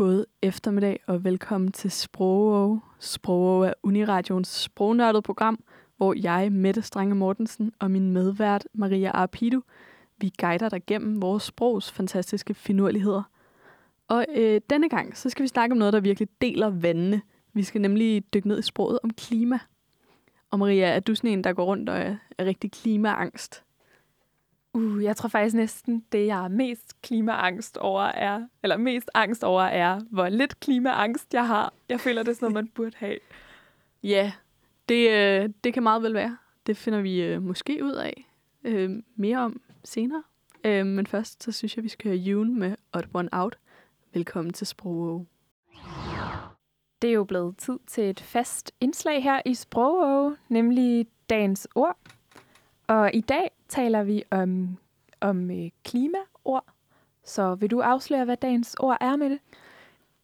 God eftermiddag og velkommen til Sprogov. Sprogov er Uniradions sprognørdet program, hvor jeg, Mette Strange Mortensen og min medvært Maria Arpidu, vi guider dig gennem vores sprogs fantastiske finurligheder. Og øh, denne gang, så skal vi snakke om noget, der virkelig deler vandene. Vi skal nemlig dykke ned i sproget om klima. Og Maria, er du sådan en, der går rundt og er rigtig klimaangst? Uh, jeg tror faktisk næsten, det jeg er mest klimaangst over er, eller mest angst over er, hvor lidt klimaangst jeg har. Jeg føler, det er sådan noget, man burde have. Ja, det, øh, det kan meget vel være. Det finder vi øh, måske ud af øh, mere om senere. Øh, men først, så synes jeg, vi skal høre June med Odd One Out. Velkommen til Sprog. Det er jo blevet tid til et fast indslag her i Sprog, nemlig dagens ord. Og i dag taler vi om, om øh, klimaord. Så vil du afsløre, hvad dagens ord er med det?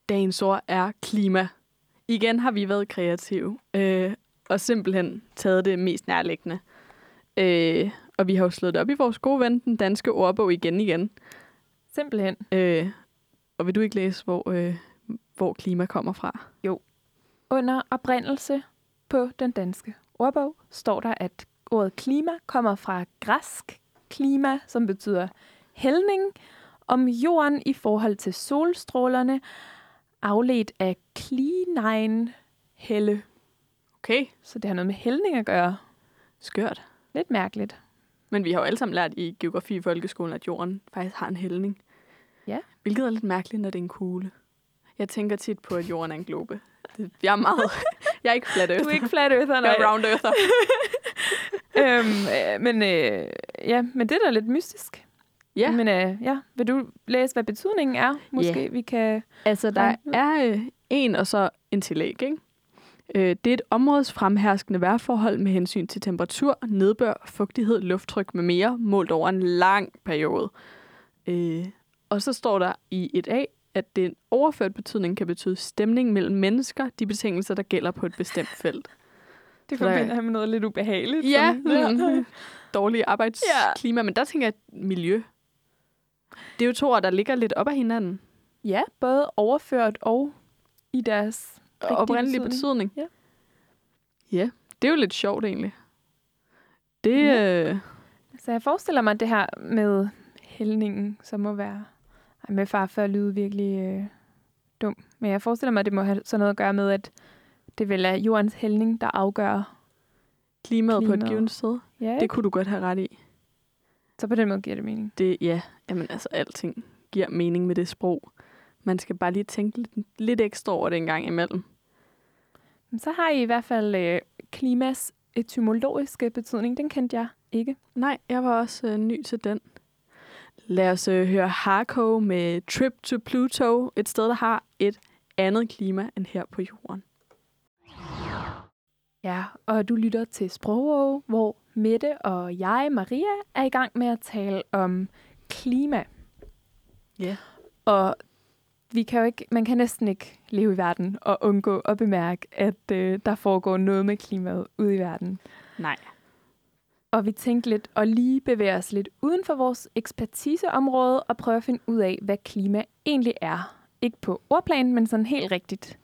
Dagens ord er klima. Igen har vi været kreative, øh, og simpelthen taget det mest nærliggende. Øh, og vi har jo slået det op i vores gode ven, den danske ordbog igen igen. Simpelthen. Øh, og vil du ikke læse, hvor, øh, hvor klima kommer fra? Jo. Under oprindelse på den danske ordbog står der, at ordet klima kommer fra græsk klima, som betyder hældning, om jorden i forhold til solstrålerne, afledt af klinein helle. Okay. Så det har noget med hældning at gøre. Skørt. Lidt mærkeligt. Men vi har jo alle sammen lært i geografi i folkeskolen, at jorden faktisk har en hældning. Ja. Hvilket er lidt mærkeligt, når det er en kugle. Jeg tænker tit på, at jorden er en globe. Det, jeg er meget... jeg er ikke flat earther. Du er ikke flat earther, Jeg er round earther. øhm, øh, men, øh, ja, men det er da lidt mystisk. Ja. Men øh, ja, vil du læse, hvad betydningen er? Måske Ja. vi kan... Altså, der er øh, en og så en tillæg, ikke? Øh, det er et områdes fremherskende vejrforhold med hensyn til temperatur, nedbør, fugtighed, lufttryk med mere, målt over en lang periode. Øh, og så står der i et A, at den overført betydning kan betyde stemning mellem mennesker, de betingelser, der gælder på et bestemt felt. Det forbinder jeg med noget lidt ubehageligt. Ja, sådan. mm, dårlig arbejdsklima, men der tænker jeg miljø. Det er jo to ord, der ligger lidt op ad hinanden. ja, både overført og i deres Og rigtige oprindelig betydning. betydning. Ja. Ja, det er jo lidt sjovt egentlig. Det, Ja. øh, Så jeg forestiller mig, det her med hældningen, som må være... Ej, med far før lyde virkelig øh, dum. Men jeg forestiller mig, at det må have sådan noget at gøre med, at det vel er jordens hældning, der afgør... klimaet, på et Klimaet. givet sted, Ja, det kunne du godt have ret i. så på den måde giver det mening. Det, ja, jamen altså alting giver mening med det sprog. Man skal bare lige tænke lidt, lidt ekstra over det en gang imellem. Så har I i hvert fald øh, klimas etymologiske betydning. Den kendte jeg ikke. Nej, jeg var også øh, ny til den. Lad os øh, høre Harko med Trip to Pluto, et sted, der har et andet klima end her på jorden. Ja, og du lytter til Sprogå, hvor Mette og jeg, Maria, er i gang med at tale om klima. Ja. Og vi kan jo ikke, man kan næsten ikke leve i verden og undgå at bemærke, at øh, der foregår noget med klimaet ude i verden. Nej. Og vi tænkte lidt at lige bevæge os lidt uden for vores ekspertiseområde og prøve at finde ud af, hvad klima egentlig er. Ikke på ordplan, men sådan helt rigtigt.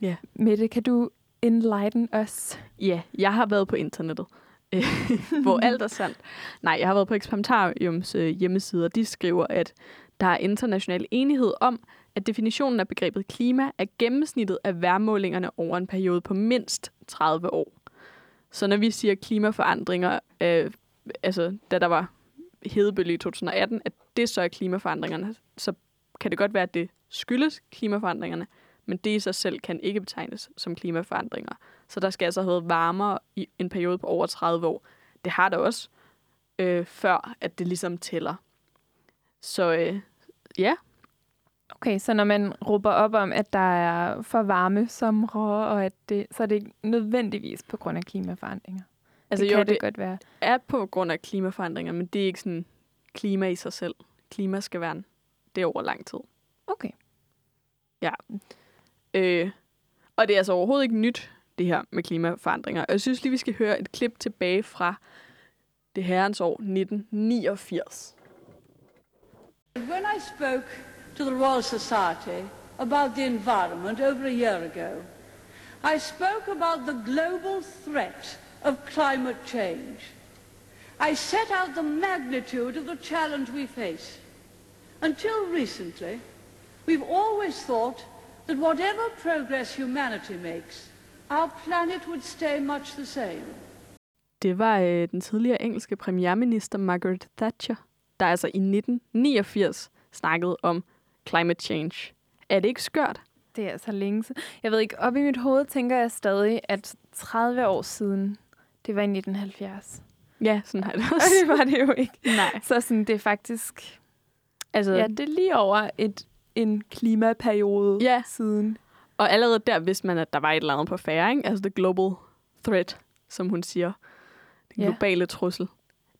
Ja. Mette, kan du enlighten os? Ja, jeg har været på internettet, øh, hvor alt er sandt. Nej, jeg har været på Experimentariums øh, hjemmeside, og de skriver, at der er international enighed om, at definitionen af begrebet klima er gennemsnittet af værmålingerne over en periode på mindst 30 år. Så når vi siger klimaforandringer, øh, altså da der var hedebølge i 2018, at det så er klimaforandringerne, så kan det godt være, at det skyldes klimaforandringerne, men det i sig selv kan ikke betegnes som klimaforandringer. Så der skal altså have været varmere i en periode på over 30 år. Det har der også, øh, før at det ligesom tæller. Så øh, ja, Okay, så når man råber op om, at der er for varme somre, og at det, så er det ikke nødvendigvis på grund af klimaforandringer. altså det jo, kan det det godt være. er på grund af klimaforandringer, men det er ikke sådan klima i sig selv. Klima skal være en, det er over lang tid. Okay. Øh, og det er altså overhovedet ikke nyt, det her med klimaforandringer. Og jeg synes lige, vi skal høre et klip tilbage fra det herrens år 1989. When I spoke to the Royal Society about the environment over a year ago. I spoke about the global threat of climate change. I set out the magnitude of the challenge we face. Until recently, we've always thought that whatever progress humanity makes, our planet would stay much the same. Det var øh, den tidligere engelske premierminister Margaret Thatcher, der altså i 1989 snakkede om climate change. Er det ikke skørt? Det er så længe siden. Jeg ved ikke, op i mit hoved tænker jeg stadig, at 30 år siden, det var i 1970. Ja, sådan har det Og også. det var det jo ikke. Nej. Så sådan, det er faktisk, Altså, ja, det er lige over et, en klimaperiode Ja. siden. Og allerede der vidste man, at der var et eller andet på færre, ikke? Altså the global threat, som hun siger. Den Ja. globale trussel.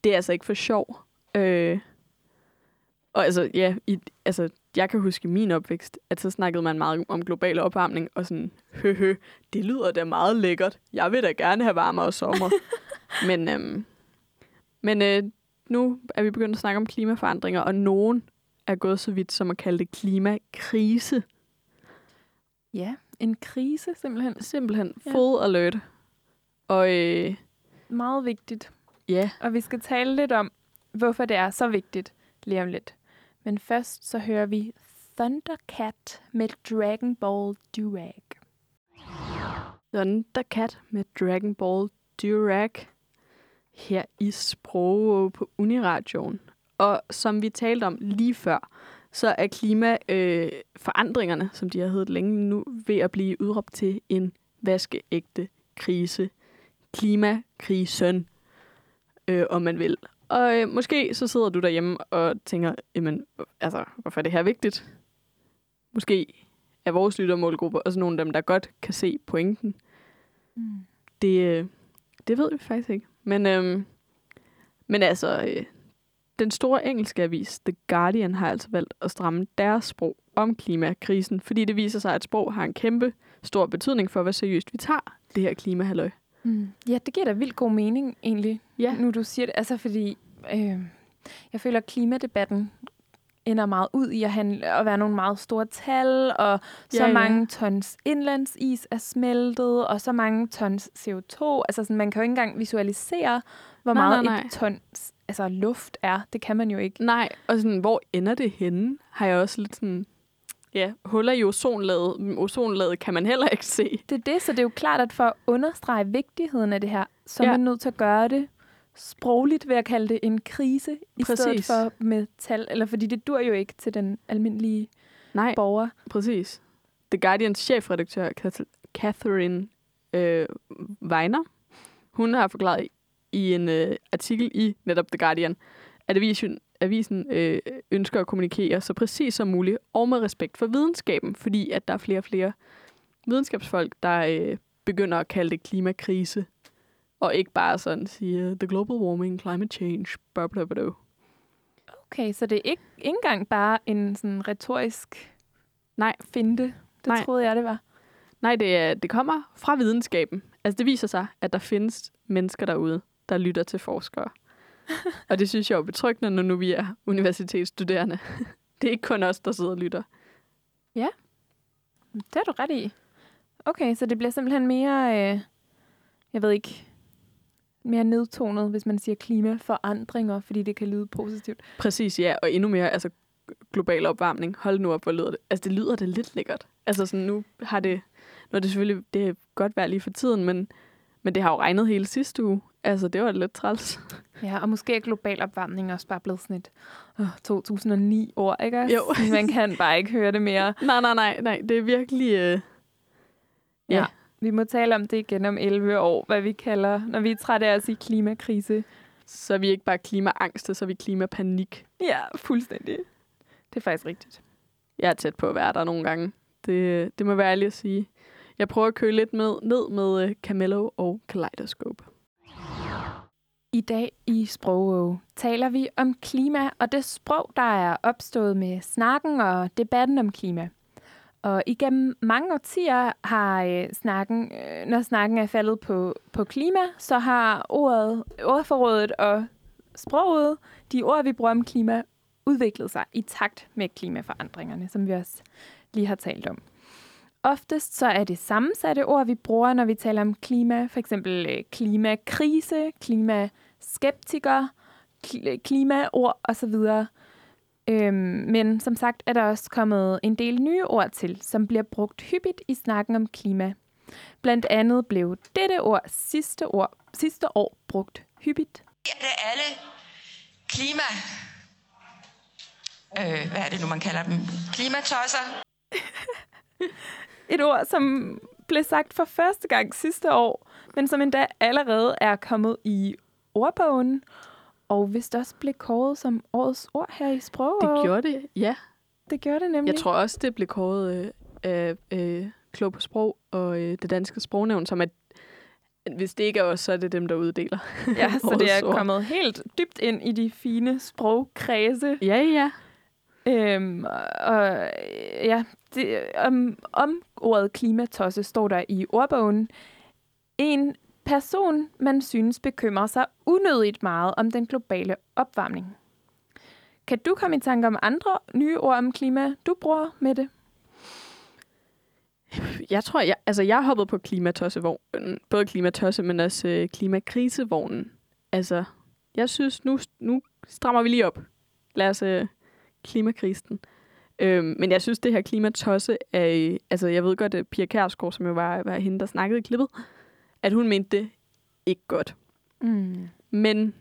Det er altså ikke for sjov. Øh, og altså, ja, i, altså, jeg kan huske i min opvækst, at så snakkede man meget om global opvarmning, og sådan, høhø, det lyder da meget lækkert. Jeg vil da gerne have varmere sommer. men øhm, men øh, nu er vi begyndt at snakke om klimaforandringer, og nogen er gået så vidt som at kalde det klimakrise. Ja, en krise simpelthen. Simpelthen Ja. full alert. Og øh, Meget vigtigt. ja, Og vi skal tale lidt om, hvorfor det er så vigtigt lige om lidt. Men først så hører vi Thundercat med Dragon Ball Durag. Thundercat med Dragon Ball Durag her i Sprog på Uniradioen. Og som vi talte om lige før, så er klimaforandringerne, øh, som de har heddet længe nu, ved at blive udråbt til en vaskeægte krise. Klimakrisen, øh, om man vil. Og øh, måske så sidder du derhjemme og tænker, jamen, altså, hvorfor er det her vigtigt? Måske er vores lyttermålgruppe også nogle af dem, der godt kan se pointen. Mm. Det, øh, det ved vi faktisk ikke. Men, øhm, men altså, øh, den store engelske avis, The Guardian, har altså valgt at stramme deres sprog om klimakrisen, fordi det viser sig, at sprog har en kæmpe stor betydning for, hvor seriøst vi tager det her klimahalløj. Mm. Ja, det giver da vildt god mening egentlig, Ja. nu du siger det. Altså fordi, øh, jeg føler, at klimadebatten ender meget ud i at, handle, at være nogle meget store tal, og så Ja, ja. mange tons indlandsis er smeltet, og så mange tons CO2. Altså sådan, man kan jo ikke engang visualisere, hvor Nej, meget nej, nej. et tons altså, luft er. Det kan man jo ikke. Nej, og sådan, hvor ender det henne? Har jeg også lidt sådan... Ja, huller i ozonlaget. Ozonlaget kan man heller ikke se. Det er det, så det er jo klart, at for at understrege vigtigheden af det her, så er Ja. man nødt til at gøre det sprogligt ved at kalde det en krise, i stedet Præcis. for med tal. Eller fordi det dur jo ikke til den almindelige Nej, borger. præcis. The Guardians chefredaktør, Cath- Catherine øh, Weiner, hun har forklaret i en øh, artikel i netop The Guardian, at avisen, avisen øh, ønsker at kommunikere så præcis som muligt og med respekt for videnskaben, fordi at der er flere og flere videnskabsfolk, der øh, begynder at kalde det klimakrise, og ikke bare sådan sige the global warming, climate change, blah, blah, blah. Okay, så det er ikke, ikke engang bare en sådan retorisk Nej. finte. Det Nej. troede jeg, det var. Nej, det, det kommer fra videnskaben. Altså, det viser sig, at der findes mennesker derude, der lytter til forskere. og det synes jeg er betryggende, når nu vi er universitetsstuderende. det er ikke kun os, der sidder og lytter. Det har du ret i. Okay, så det bliver simpelthen mere, øh, jeg ved ikke, mere nedtonet, hvis man siger klimaforandringer, fordi det kan lyde positivt. Præcis, ja. Og endnu mere, altså global opvarmning. Hold nu op, hvor lyder det. Altså, det lyder da lidt lækkert. Altså, sådan nu har det... Nu er det selvfølgelig... Det er godt vejr lige for tiden, men, men det har jo regnet hele sidste uge. Altså, det var lidt træls. Ja, og måske er global opvarmning også bare blevet sådan et øh, 2009-ord, ikke? også? Jo. Man kan bare ikke høre det mere. nej, nej, nej, nej. Det er virkelig... Øh... Ja. Vi må tale om det igen om 11 år, hvad vi kalder, når vi er trætte af at sige klimakrise. Så er vi ikke bare klimaangste, så er vi klimapanik. Ja, fuldstændig. Det er faktisk rigtigt. Jeg er tæt på at være der nogle gange. Det, det må være ærligt at sige. Jeg prøver at køle lidt med, ned med uh, Camello og Kaleidoscope. I dag i Sprog taler vi om klima og det sprog, der er opstået med snakken og debatten om klima. Og igennem mange årtier har øh, snakken, øh, når snakken er faldet på, på klima, så har ordet, ordforrådet og sproget, de ord, vi bruger om klima, udviklet sig i takt med klimaforandringerne, som vi også lige har talt om. Oftest så er det sammensatte ord, vi bruger, når vi taler om klima. For eksempel øh, klimakrise, klimaskeptiker, kl- klimaord osv. Øhm, men som sagt er der også kommet en del nye ord til, som bliver brugt hyppigt i snakken om klima. Blandt andet blev dette ord sidste, ord, sidste år brugt hyppigt. er det alle klima... Øh, hvad er det nu, man kalder dem? Klimatosser. Et ord, som blev sagt for første gang sidste år, men som endda allerede er kommet i ordbogen, og vist også blev kåret som årets ord her i sprog. Det gjorde det, ja. det gjorde det nemlig. Jeg tror også, det blev kåret øh, af øh, Klog på Sprog og øh, det danske sprognævn, som at hvis det ikke er os, så er det dem, der uddeler. ja, så det er kommet helt dybt ind i de fine sprogkredse. Ja, ja. Øhm, og ja, det, om, om ordet klimatosse står der i ordbogen. En person, man synes bekymrer sig unødigt meget om den globale opvarmning. Kan du komme i tanke om andre nye ord om klima, du bruger med det? Jeg tror, jeg, altså jeg har hoppet på klimatossevognen. Både klimatosse, men også øh, klimakrisevognen. Altså, jeg synes, nu, nu strammer vi lige op. Lad os øh, klimakrisen. Øhm, men jeg synes, det her klimatosse er... Altså, jeg ved godt, at Pia Kærsgaard, som jo var, var hende, der snakkede i klippet, at hun mente det ikke godt. Mm. Men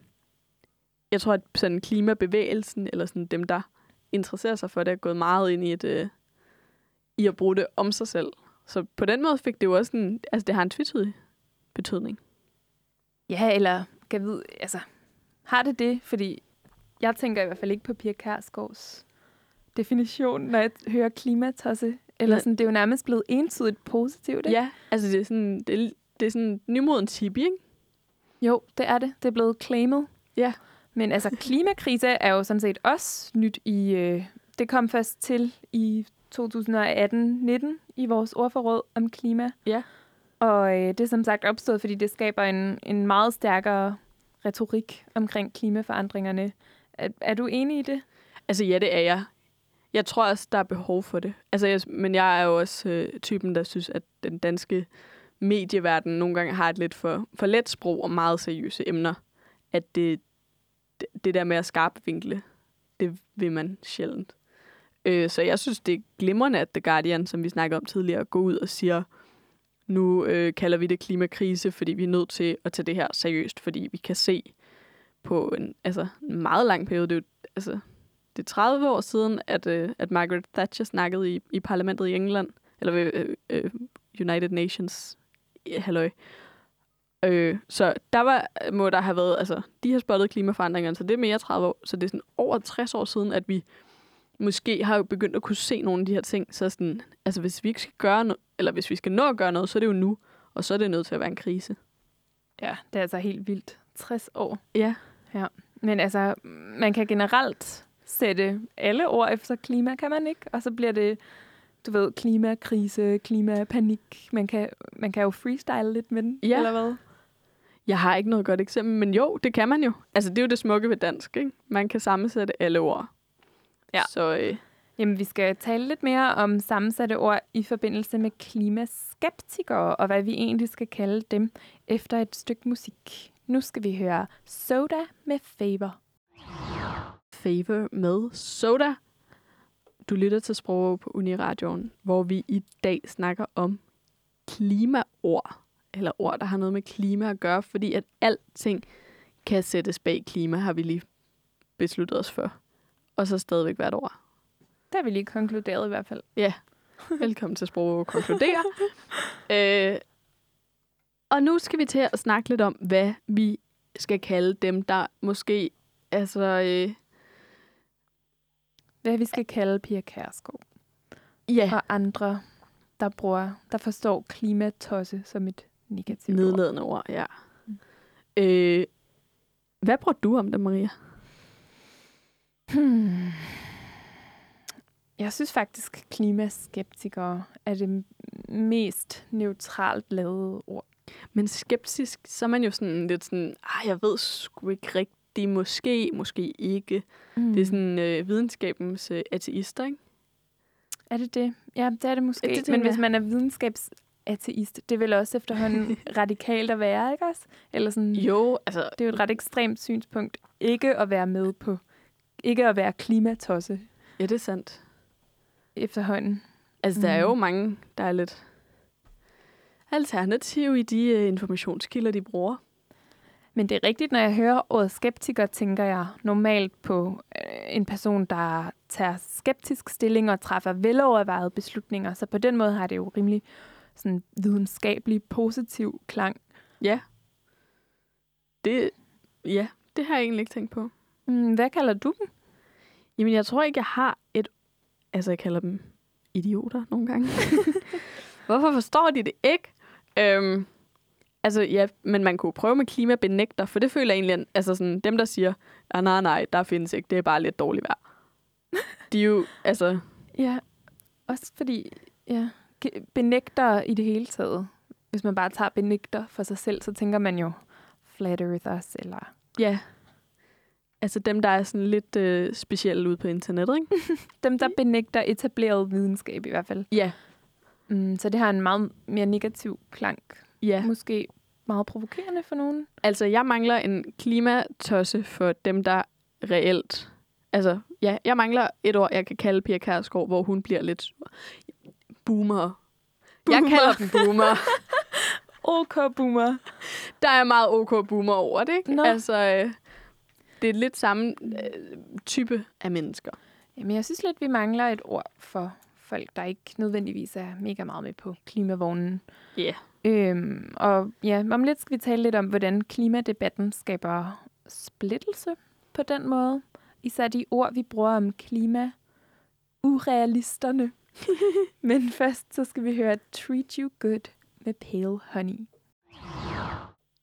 jeg tror, at sådan klimabevægelsen, eller sådan dem, der interesserer sig for det, er gået meget ind i, et, øh, i at bruge det om sig selv. Så på den måde fik det jo også en, altså det har en tvetydig betydning. Ja, eller kan vide, altså, har det det? Fordi jeg tænker i hvert fald ikke på Pia Kærsgaards definition, når jeg hører klimatosse. Eller sådan, det er jo nærmest blevet entydigt positivt, ikke? Ja, altså det er sådan, det, er- det er sådan nymodens hippie, ikke? Jo, det er det. Det er blevet claimet. Ja. Men altså, klimakrise er jo sådan set også nyt i... Øh, det kom først til i 2018-19 i vores ordforråd om klima. Ja. Og øh, det er som sagt opstået, fordi det skaber en, en meget stærkere retorik omkring klimaforandringerne. Er, er du enig i det? Altså ja, det er jeg. Jeg tror også, der er behov for det. Altså, jeg, men jeg er jo også øh, typen, der synes, at den danske medieverden nogle gange har et lidt for, for let sprog og meget seriøse emner. At det, det, der med at skarpe vinkle, det vil man sjældent. Øh, så jeg synes, det er glimrende, at The Guardian, som vi snakkede om tidligere, går ud og siger, nu øh, kalder vi det klimakrise, fordi vi er nødt til at tage det her seriøst, fordi vi kan se på en, altså, en meget lang periode, det er jo, altså, det er 30 år siden, at, øh, at Margaret Thatcher snakkede i, i parlamentet i England, eller ved øh, øh, United Nations, halløj. Øh, så der var, må der have været, altså, de har spottet klimaforandringerne, så det er mere 30 år, så det er sådan over 60 år siden, at vi måske har jo begyndt at kunne se nogle af de her ting, så sådan, altså hvis vi ikke skal gøre noget, eller hvis vi skal nå at gøre noget, så er det jo nu, og så er det nødt til at være en krise. Ja, det er altså helt vildt. 60 år. Ja. Men altså, man kan generelt sætte alle ord efter klima, kan man ikke? Og så bliver det, du ved, klimakrise, klimapanik. Man kan, man kan jo freestyle lidt med den, Ja. eller hvad? Jeg har ikke noget godt eksempel, men jo, det kan man jo. Altså, det er jo det smukke ved dansk, ikke? Man kan sammensætte alle ord. Ja. Så øh, Jamen, vi skal tale lidt mere om sammensatte ord i forbindelse med klimaskeptikere, og hvad vi egentlig skal kalde dem efter et stykke musik. Nu skal vi høre Soda med Favor. Favor med Soda. Du lytter til Sprog på Uniradioen, hvor vi i dag snakker om klimaord. Eller ord, der har noget med klima at gøre, fordi at alting kan sættes bag klima, har vi lige besluttet os for. Og så stadigvæk hvert ord. Der har vi lige konkluderet i hvert fald. Velkommen til Sprog og konkludere. øh, og nu skal vi til at snakke lidt om, hvad vi skal kalde dem, der måske altså, øh, Hvad vi skal kalde Pia Kærsgaard ja, og andre, der bruger, der forstår klimatosse som et negativt ord. nedladende ord. Ja. Øh, hvad bruger du om det, Maria? Hmm. Jeg synes faktisk, klimaskeptikere er det mest neutralt lavede ord. Men skeptisk, så er man jo sådan lidt sådan, ah, jeg ved sgu ikke rigtigt, måske, måske ikke. Mm. Det er sådan øh, videnskabens øh, ateister, ikke? Er det det? Ja, det er det måske. Ja, det Men tænker hvis man er videnskabsateist, det er vel også efterhånden radikalt at være, ikke også? Eller sådan, Jo, altså, det er jo et ret ekstremt synspunkt, ikke at være med på, ikke at være klimatosse ja, det er sandt. efterhånden. Altså, der er Mm. jo mange, der er lidt alternative i de uh, informationskilder, de bruger. Men det er rigtigt, når jeg hører ordet skeptiker, tænker jeg normalt på øh, en person, der tager skeptisk stilling og træffer velovervejede beslutninger. Så på den måde har det jo rimelig sådan videnskabelig positiv klang. Ja. Det, ja, det har jeg egentlig ikke tænkt på. Mm, hvad kalder du dem? Jamen, jeg tror ikke, jeg har et... Altså, jeg kalder dem idioter nogle gange. Hvorfor forstår de det ikke? Øhm, altså, ja, men man kunne prøve med klimabenægter, for det føler jeg egentlig, altså sådan, dem, der siger, ah, nej, nej, der findes ikke, det er bare lidt dårligt vejr. De er jo, altså, Ja, også fordi ja, benægter i det hele taget. Hvis man bare tager benægter for sig selv, så tænker man jo flat earthers, eller ja, altså dem, der er sådan lidt øh, specielle ude på internettet, ikke? dem, der benægter etableret videnskab i hvert fald. Ja, Mm, så det har en meget mere negativ klang. ja. Måske meget provokerende for nogen. Altså, jeg mangler en klimatosse for dem, der reelt... Altså, ja, jeg mangler et ord, jeg kan kalde Pia Kærsgaard, hvor hun bliver lidt boomer. Jeg Boomer. kalder dem boomer. OK boomer. Der er meget OK boomer over det, ikke? Nå. Altså, øh, det er lidt samme øh, type af mennesker. Jamen, jeg synes lidt, vi mangler et ord for folk, der ikke nødvendigvis er mega meget med på klimavognen. Ja. Øhm, og ja, om lidt skal vi tale lidt om, hvordan klimadebatten skaber splittelse på den måde. Især de ord, vi bruger om klima urealisterne. Men først så skal vi høre Treat You Good med Pale Honey.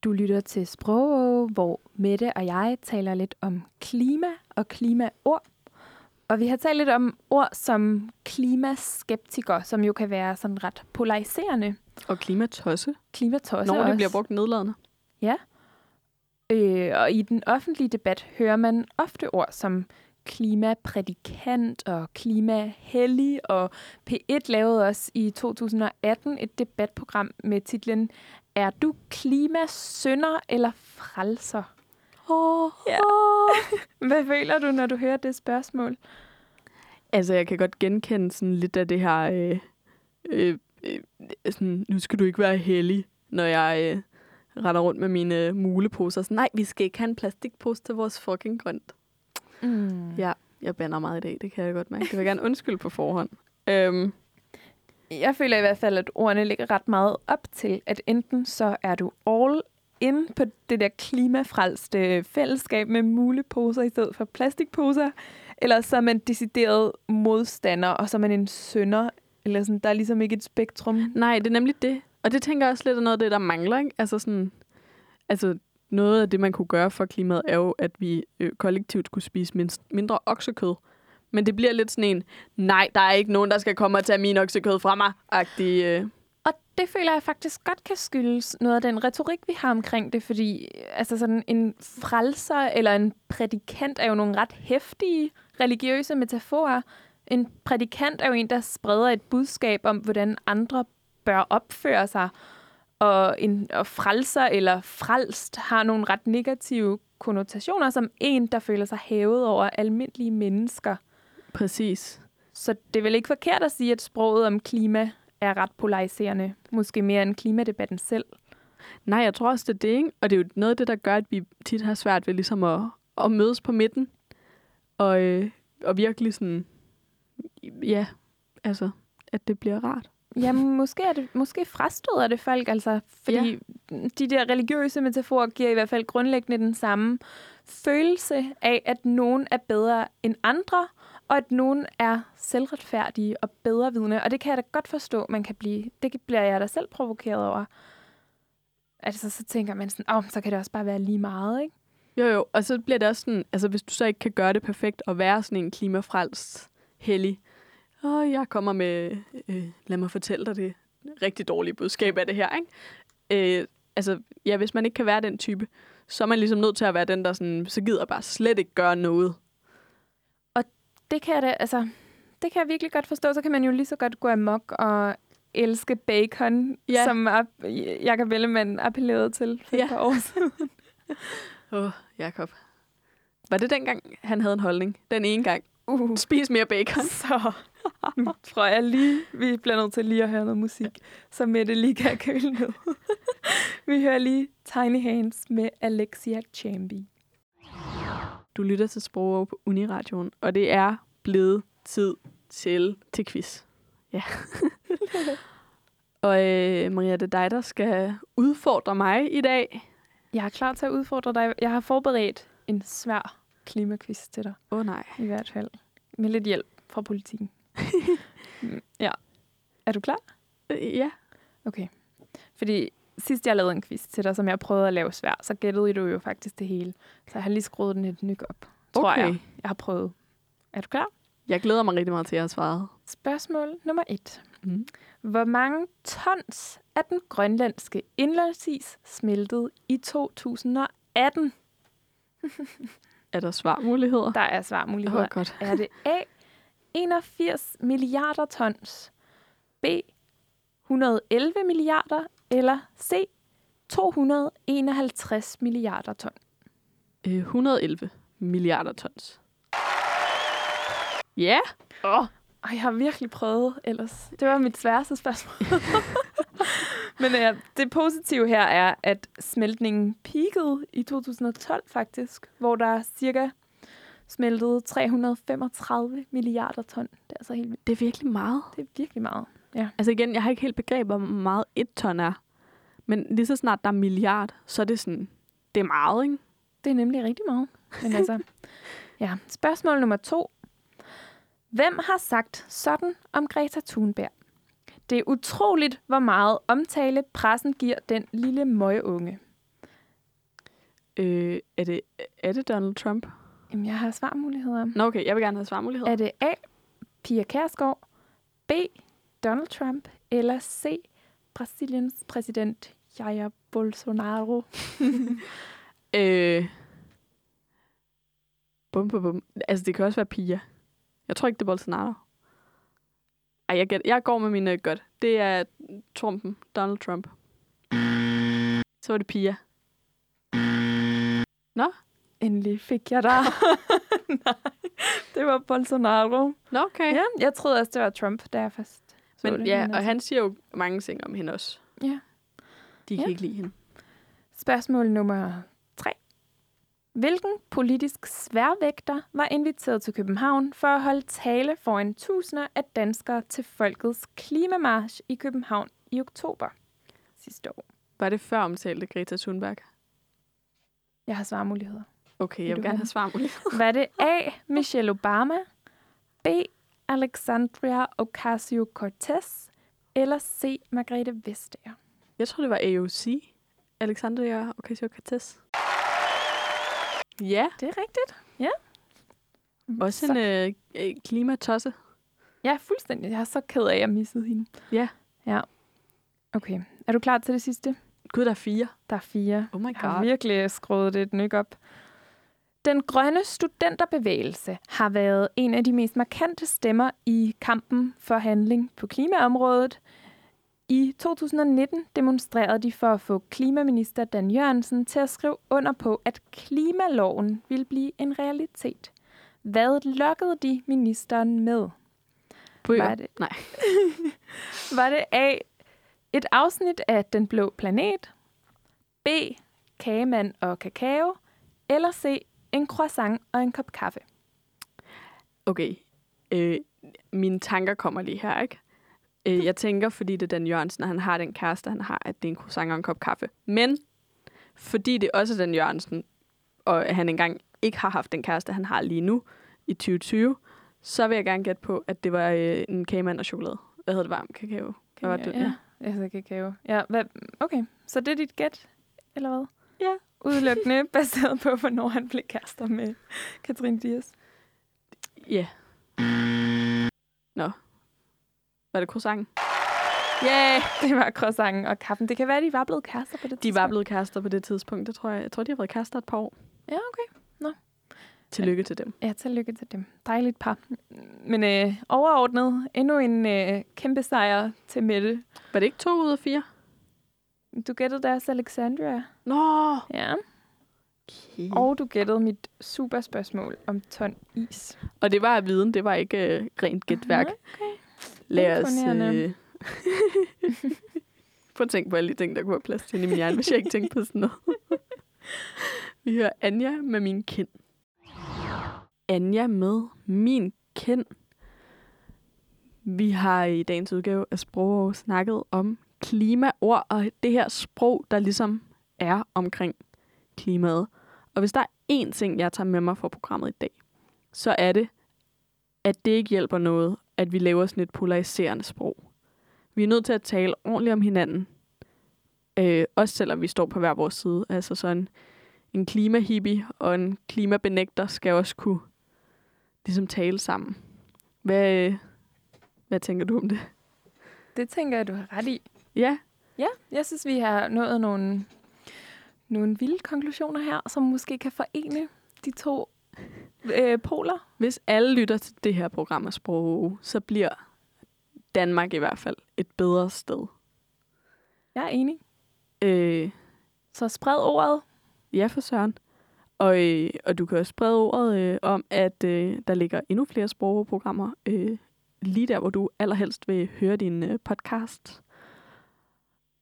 Du lytter til Sprog, hvor Mette og jeg taler lidt om klima og klimaord. Og vi har talt lidt om ord som klimaskeptiker, som jo kan være sådan ret polariserende. Og klimatosse, Klimatosse når det også. bliver brugt nedladende. Øh, og i den offentlige debat hører man ofte ord som klimaprædikant og klimahellig, og P1 lavede også i 2018 et debatprogram med titlen Er du klimasønder eller frelser? Oh, Ja. Hvad føler du, når du hører det spørgsmål? Altså, jeg kan godt genkende sådan lidt af det her... Øh, øh, øh, sådan, nu skal du ikke være heldig, når jeg øh, render rundt med mine muleposer. Sådan, Nej, vi skal ikke have en plastikpose til vores fucking grønt. Mm. Ja, jeg bander meget i dag, det kan jeg godt mærke. Det vil jeg gerne undskylde på forhånd. Øhm, Jeg føler i hvert fald, at ordene ligger ret meget op til, at enten så er du all inde på det der klimafrelste fællesskab med muleposer i stedet for plastikposer, eller så er man decideret modstander, og så er man en sønder, eller sådan, der er ligesom ikke et spektrum. nej, det er nemlig det. Og det tænker jeg også lidt er noget af det, der mangler. Ikke? Altså, sådan, altså noget af det, man kunne gøre for klimaet, er jo, at vi øh, kollektivt skulle spise mindst, mindre oksekød. Men det bliver lidt sådan en, nej, der er ikke nogen, der skal komme og tage min oksekød fra mig. Agtig, øh. Og det føler jeg faktisk godt kan skyldes noget af den retorik, vi har omkring det, fordi altså sådan en frelser eller en prædikant er jo nogle ret hæftige religiøse metaforer. En prædikant er jo en, der spreder et budskab om, hvordan andre bør opføre sig, og en og frelser eller frelst har nogle ret negative konnotationer som en, der føler sig hævet over almindelige mennesker. Præcis. Så det er vel ikke forkert at sige, at sproget om klima er ret polariserende. Måske mere end klimadebatten selv. Nej, jeg tror også, det er det, ikke? Og det er jo noget af det, der gør, at vi tit har svært ved ligesom at, at mødes på midten. Og, øh, og virkelig sådan, ja, altså, at det bliver rart. Ja, måske, er det, måske frastøder det folk, altså, fordi ja. de der religiøse metaforer giver i hvert fald grundlæggende den samme følelse af, at nogen er bedre end andre, og at nogen er selvretfærdige og bedrevidende. Og det kan jeg da godt forstå, man kan blive. Det bliver jeg da selv provokeret over. Altså, så tænker man sådan, åh, oh, så kan det også bare være lige meget, ikke? Jo, jo, og så bliver det også sådan, altså hvis du så ikke kan gøre det perfekt og være sådan en klimafrelst hellig, og jeg kommer med, øh, lad mig fortælle dig det rigtig dårlige budskab af det her, ikke? Øh, altså, ja, hvis man ikke kan være den type, så er man ligesom nødt til at være den, der sådan, så gider bare slet ikke gøre noget det kan jeg da, altså, det kan jeg virkelig godt forstå. Så kan man jo lige så godt gå amok og elske bacon, Ja. som Jacob Ellemann appellerede til for Ja. et par år siden. Åh, oh, Jakob. Var det dengang, han havde en holdning? Den ene gang. Uh, Spis mere bacon. så nu tror jeg lige, vi bliver nødt til lige at høre noget musik, så Mette lige kan køle ned. vi hører lige Tiny Hands med Alexia Chambi. Du lytter til Sprog på Uniradioen, og det er blevet tid til, til quiz. Ja. og øh, Maria, det er dig, der skal udfordre mig i dag. Jeg er klar til at udfordre dig. Jeg har forberedt en svær klimaquiz til dig, Åh oh, nej. i hvert fald. Med lidt hjælp fra politikken. Ja. Er du klar? Øh, ja. Okay. Fordi sidst jeg lavede en quiz til dig, som jeg prøvede at lave svær, så gættede du jo faktisk det hele. Så jeg har lige skruet den et nyk op, tror Okay. jeg. Jeg har prøvet. Er du klar? Jeg glæder mig rigtig meget til, at jeg har svaret. Spørgsmål nummer et. Mm. Hvor mange tons af den grønlandske indlandsis smeltede i 2018? Er der svarmuligheder? Der er svarmuligheder. Åh, godt. Er det A, 81 milliarder tons, B, 111 milliarder, eller C, 251 milliarder ton? Øh, 111 milliarder tons. Ja. Åh, oh, jeg har virkelig prøvet ellers. Det var mit sværeste spørgsmål. Men ja, det positive her er, at smeltningen peakede i 2012 faktisk, hvor der cirka smeltede 335 milliarder ton. Det er altså helt vildt. Det er virkelig meget. Det er virkelig meget. Altså igen, jeg har ikke helt begreb om, hvor meget et ton er. Men lige så snart der er milliard, så er det sådan, det er meget, ikke? Det er nemlig rigtig meget. Men altså, ja. Spørgsmål nummer to. Hvem har sagt sådan om Greta Thunberg? Det er utroligt, hvor meget omtale pressen giver den lille møgeunge. Øh, er, det, er det Donald Trump? Jamen, jeg har svarmuligheder. Nå okay, jeg vil gerne have svarmuligheder. Er det A. Pia Kærsgaard, B. Donald Trump, eller C. Brasiliens præsident Jair Bolsonaro? Øh, bum, bum, bum. Altså, det kan også være Pia. Jeg tror ikke, det er Bolsonaro. Ej, jeg, gæt, jeg går med min uh, godt. Det er Trumpen. Donald Trump. Så var det Pia. Endelig fik jeg dig. Nej, det var Bolsonaro. Nå, okay. Ja, jeg troede også, det var Trump, da jeg først så Men ja, men og han siger jo mange ting om hende også. Ja. De kan Ja. ikke lide hende. Spørgsmål nummer 3. Hvilken politisk sværvægter var inviteret til København for at holde tale foran tusinder af danskere til Folkets Klimamarsch i København i oktober sidste år? Var det før omtalte Greta Thunberg? Jeg har svarmuligheder. Okay, jeg vil gerne have have svarmuligheder. Var det A. Michelle Obama, B. Alexandria Ocasio-Cortez, eller C. Margrethe Vestager? Jeg tror, det var AOC. Alexandria Ocasio-Cortez. Ja, Det er rigtigt. Ja. også Så- en øh, øh, klimatosse. Ja, fuldstændig. Jeg er så ked af, at jeg missede hende. Ja. Ja. Okay. Er du klar til det sidste? Gud, der er fire. Der er fire. Oh my Jeg har god. virkelig skruet det et nyk op. Den grønne studenterbevægelse har været en af de mest markante stemmer i kampen for handling på klimaområdet. I 2019 demonstrerede de for at få klimaminister Dan Jørgensen til at skrive under på, at klimaloven ville blive en realitet. Hvad lokkede de ministeren med? Bøger. Var det, Nej. var det A. Et afsnit af Den Blå Planet, B. Kagemand og kakao, eller C. En croissant og en kop kaffe. Okay. Øh, mine tanker kommer lige her, ikke? Øh, jeg tænker, fordi det er Dan Jørgensen, og han har den kæreste, han har, at det er en croissant og en kop kaffe. Men fordi det også er Dan Jørgensen, og han engang ikke har haft den kæreste, han har lige nu i 2020, så vil jeg gerne gætte på, at det var øh, en kagemand og chokolade. Hvad hedder det? Varm kakao. Hvad var det? Ja, jeg hedder kakao. Ja, hvad, okay, så det er dit gæt, eller hvad? Ja. Udelukkende baseret på, hvornår han blev kærester med Katrine Dias. Ja. Nå. Var det croissant? Yeah! Det var croissanten og kaffen. Det kan være, de var blevet kærester på det De var tidspunkt. blevet kærester på det tidspunkt, det tror jeg. Jeg tror, de har været kærester et par år. Ja, okay. Nå. Tillykke til dem. Ja, tillykke til dem. Dejligt par. Men øh, overordnet, endnu en øh, kæmpe sejr til Mette. Var det ikke to ud af fire? Du gættede deres Alexandria. Nå! Ja. Okay. Og du gættede mit super spørgsmål om ton is. Og det var viden, det var ikke øh, rent gætværk. Okay. Lad os... Øh... Prøv at tænke på alle de ting, der kunne have plads til i min hjerne, hvis jeg ikke tænkte på sådan noget. Vi hører Anja med min kind. Anja med min kind. Vi har i dagens udgave af Sprog snakket om klimaord og det her sprog, der ligesom er omkring klimaet. Og hvis der er én ting, jeg tager med mig fra programmet i dag, så er det, at det ikke hjælper noget, at vi laver sådan et polariserende sprog. Vi er nødt til at tale ordentligt om hinanden, øh, også selvom vi står på hver vores side. Altså sådan en klimahippie og en klimabenægter skal også kunne ligesom tale sammen. Hvad, øh, hvad tænker du om det? Det tænker jeg, du har ret i. Ja, Ja, jeg synes, vi har nået nogle, nogle vilde konklusioner her, som måske kan forene de to øh, poler. hvis alle lytter til det her program af Sprog, så bliver Danmark i hvert fald et bedre sted. Jeg er enig. Øh, Så spred ordet. Ja, for søren. Og, øh, og du kan også sprede ordet øh, om, at øh, der ligger endnu flere sprogprogrammer øh, lige der, hvor du allerhelst vil høre din øh, podcast.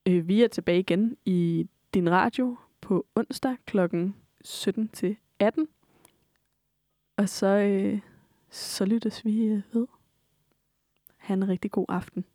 Øh, vi er tilbage igen i din radio på onsdag kl. 17 til 18. Og så, øh, så lyttes vi øh, ved. Ha' en rigtig god aften.